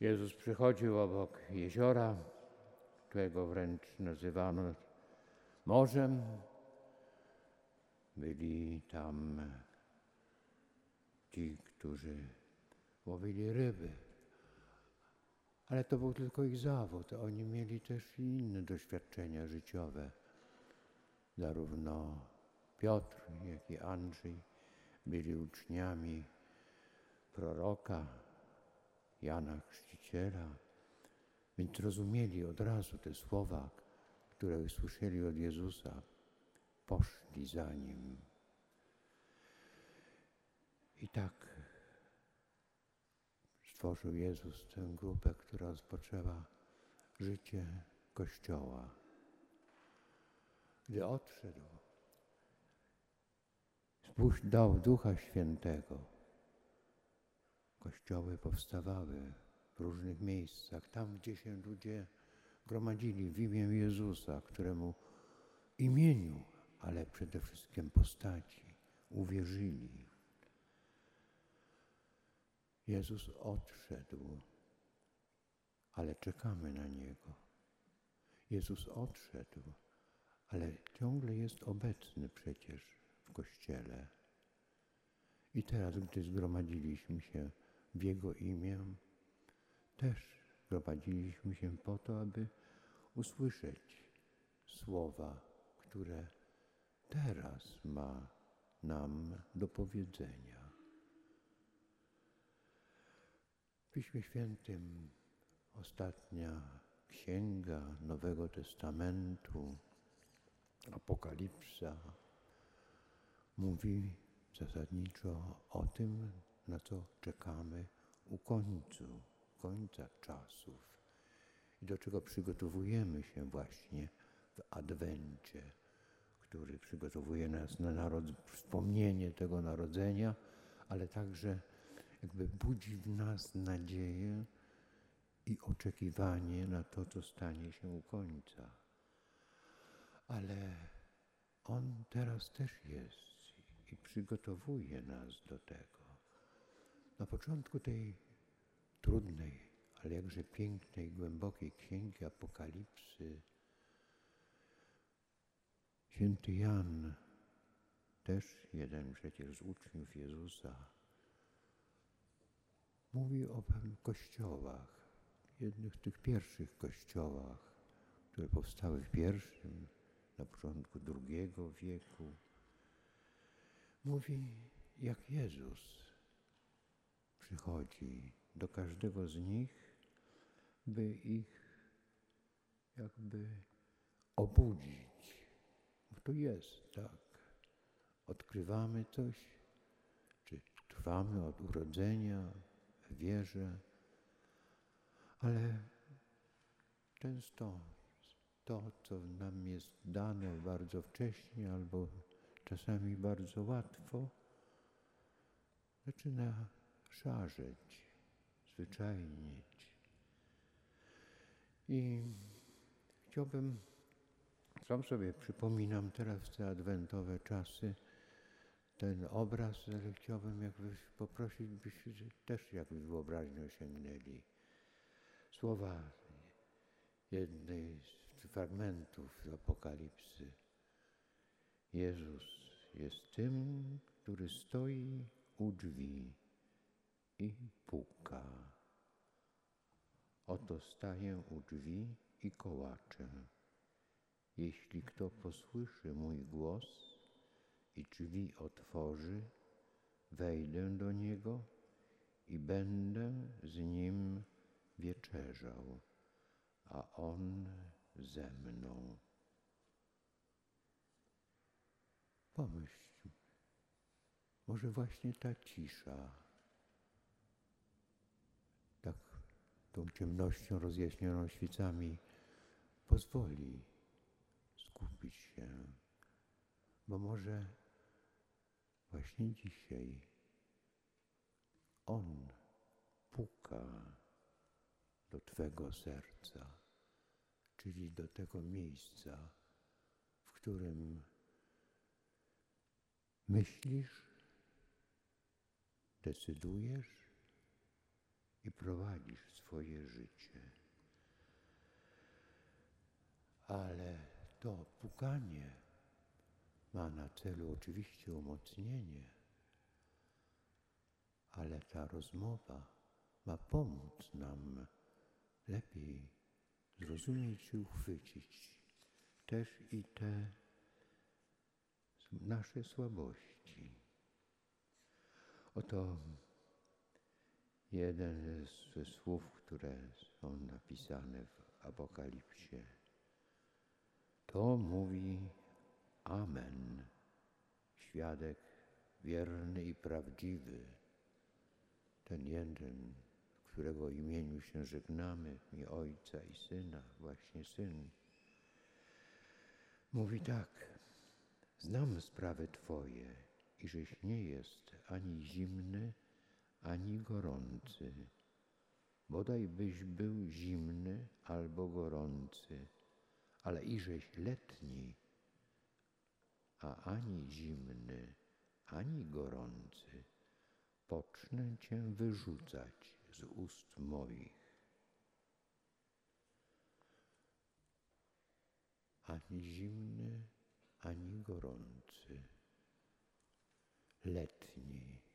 Jezus przychodził obok jeziora, którego wręcz nazywano morzem. Byli tam ci, którzy łowili ryby. Ale to był tylko ich zawód. Oni mieli też inne doświadczenia życiowe. Zarówno Piotr, jak i Andrzej byli uczniami proroka Jana Chrzciciela, więc rozumieli od razu te słowa, które usłyszeli od Jezusa. Poszli za Nim. I tak stworzył Jezus tę grupę, która rozpoczęła życie Kościoła. Gdy odszedł, dał Ducha Świętego. Kościoły powstawały w różnych miejscach, tam gdzie się ludzie gromadzili w imię Jezusa, któremu imieniu, ale przede wszystkim postaci uwierzyli. Jezus odszedł, ale czekamy na Niego. Jezus odszedł, ale ciągle jest obecny przecież w Kościele. I teraz, gdy zgromadziliśmy się w Jego imię, też zgromadziliśmy się po to, aby usłyszeć słowa, które teraz ma nam do powiedzenia. W Piśmie Świętym ostatnia księga Nowego Testamentu, Apokalipsa, mówi zasadniczo o tym, na co czekamy u końcu, końca czasów i do czego przygotowujemy się właśnie w Adwencie, który przygotowuje nas na narod, wspomnienie tego narodzenia, ale także jakby budzi w nas nadzieję i oczekiwanie na to, co stanie się u końca. Ale On teraz też jest i przygotowuje nas do tego. Na początku tej trudnej, ale jakże pięknej, głębokiej księgi Apokalipsy, święty Jan, też jeden przecież z uczniów Jezusa, mówi o pewnych kościołach, jednych z tych pierwszych kościołach, które powstały w pierwszym, na początku drugiego wieku. Mówi, jak Jezus przychodzi do każdego z nich, by ich jakby obudzić. Bo to jest tak. Odkrywamy coś, czy trwamy od urodzenia w wierze, ale często to, co nam jest dane bardzo wcześnie albo czasami bardzo łatwo, zaczyna szarzeć, zwyczajnieć. I chciałbym, sam sobie przypominam teraz te adwentowe czasy, ten obraz, ale chciałbym jakby poprosić, byście też jakby wyobraźnią sięgnęli. Słowa jednej z fragmentów Apokalipsy. Jezus jest tym, który stoi u drzwi i puka. Oto staję u drzwi i kołaczę. Jeśli kto posłyszy mój głos i drzwi otworzy, wejdę do niego i będę z nim wieczerzał, a on ze mną. Pomyśl, może właśnie ta cisza, tak tą ciemnością rozjaśnioną świecami pozwoli skupić się, bo może właśnie dzisiaj On puka do Twego serca, czyli do tego miejsca, w którym Myślisz, decydujesz i prowadzisz swoje życie. Ale to pukanie ma na celu oczywiście umocnienie, ale ta rozmowa ma pomóc nam lepiej zrozumieć i uchwycić też i te nasze słabości. Oto jeden ze słów, które są napisane w Apokalipsie. To mówi Amen, świadek wierny i prawdziwy, ten jeden, którego imieniu się żegnamy, i Ojca i Syna, właśnie Syn. Mówi tak, znam sprawy Twoje i żeś nie jest ani zimny, ani gorący. Bodaj byś był zimny albo gorący, ale iżeś letni, a ani zimny, ani gorący, pocznę Cię wyrzucać z ust moich. Ani zimny, ani gorący, letni.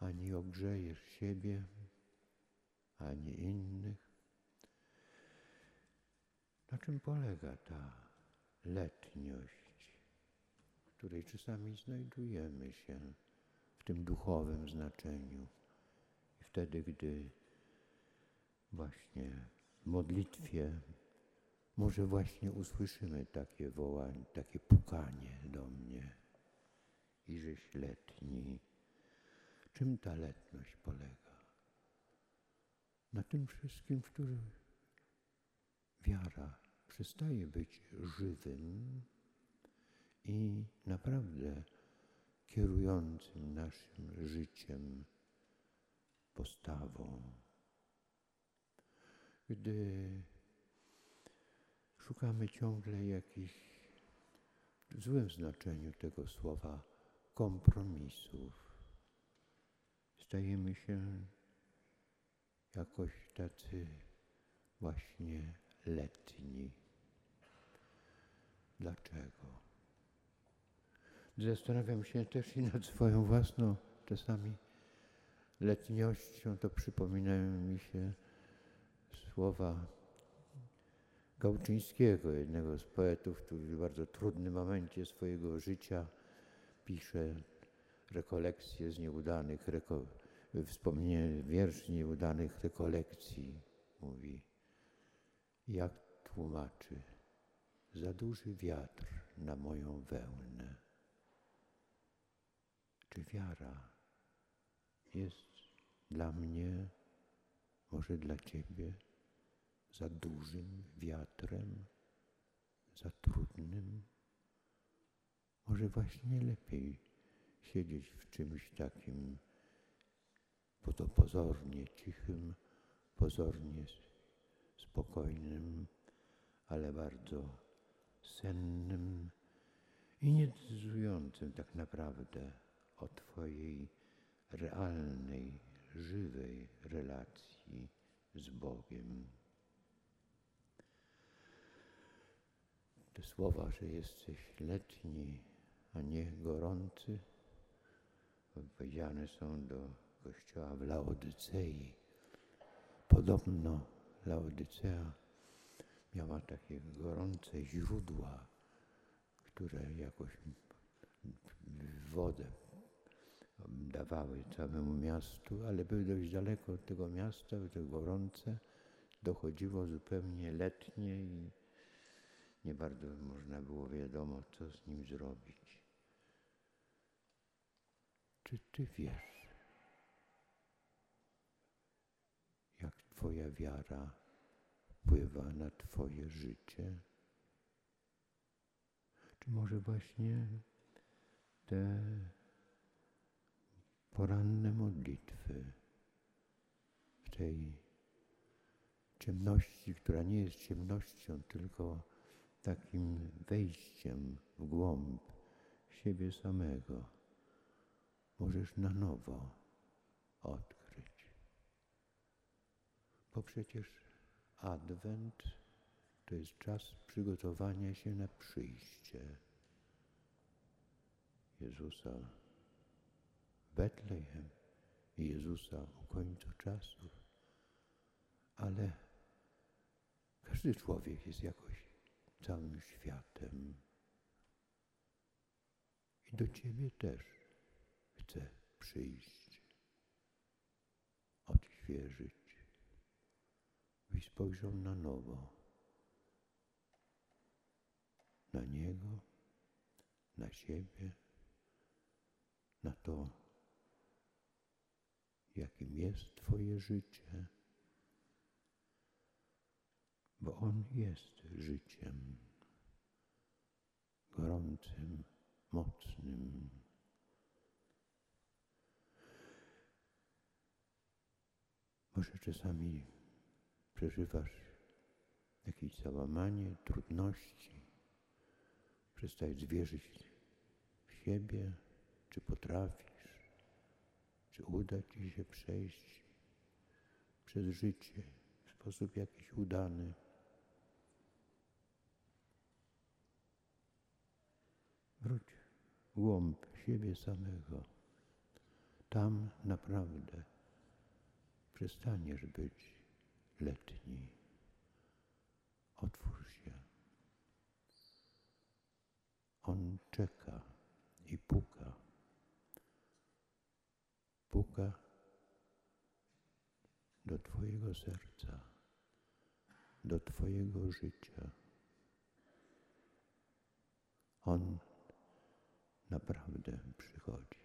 Ani ogrzejesz siebie, ani innych. Na czym polega ta letniość, w której czasami znajdujemy się w tym duchowym znaczeniu? I wtedy, gdy właśnie w modlitwie może właśnie usłyszymy takie wołanie, takie pukanie do mnie. I żeś letni. Czym ta letność polega? Na tym wszystkim, w którym wiara przestaje być żywym i naprawdę kierującym naszym życiem postawą. Gdy szukamy ciągle jakichś w złym znaczeniu tego słowa kompromisów, stajemy się jakoś tacy właśnie letni. Dlaczego? Zastanawiam się też i nad swoją własną czasami letniością, to przypominają mi się słowa Gałczyńskiego, jednego z poetów, który w bardzo trudnym momencie swojego życia pisze rekolekcje z nieudanych, reko, wspomnienie wiersz nieudanych rekolekcji. Mówi, jak tłumaczy, za duży wiatr na moją wełnę. Czy wiara jest dla mnie, może dla Ciebie, za dużym wiatrem, za trudnym? Może właśnie lepiej siedzieć w czymś takim pozornie cichym, pozornie spokojnym, ale bardzo sennym i niedecydującym tak naprawdę o Twojej realnej, żywej relacji z Bogiem. Te słowa, że jesteś letni, a nie gorący, powiedziane są do kościoła w Laodycei. Podobno Laodycea miała takie gorące źródła, które jakoś wodę dawały całemu miastu, ale były dość daleko od tego miasta, to gorące. Dochodziło zupełnie letnie i nie bardzo można było wiadomo, co z nim zrobić. Czy ty wiesz, jak Twoja wiara wpływa na Twoje życie? Czy może właśnie te poranne modlitwy w tej ciemności, która nie jest ciemnością, tylko takim wejściem w głąb siebie samego, możesz na nowo odkryć. Bo przecież Adwent to jest czas przygotowania się na przyjście Jezusa w Betlejem i Jezusa u końca czasów. Ale każdy człowiek jest jakoś całym światem. I do Ciebie też chce przyjść, odświeżyć, byś spojrzał na nowo. Na Niego, na siebie, na to, jakim jest Twoje życie, bo On jest życiem gorącym, mocnym. Może czasami przeżywasz jakieś załamanie, trudności, przestajesz wierzyć w siebie, czy potrafisz, czy uda ci się przejść przez życie w sposób jakiś udany. Wróć w głąb siebie samego. Tam naprawdę przestaniesz być letni. Otwórz się. On czeka i puka. Puka do Twojego serca, do Twojego życia. On naprawdę przychodzi.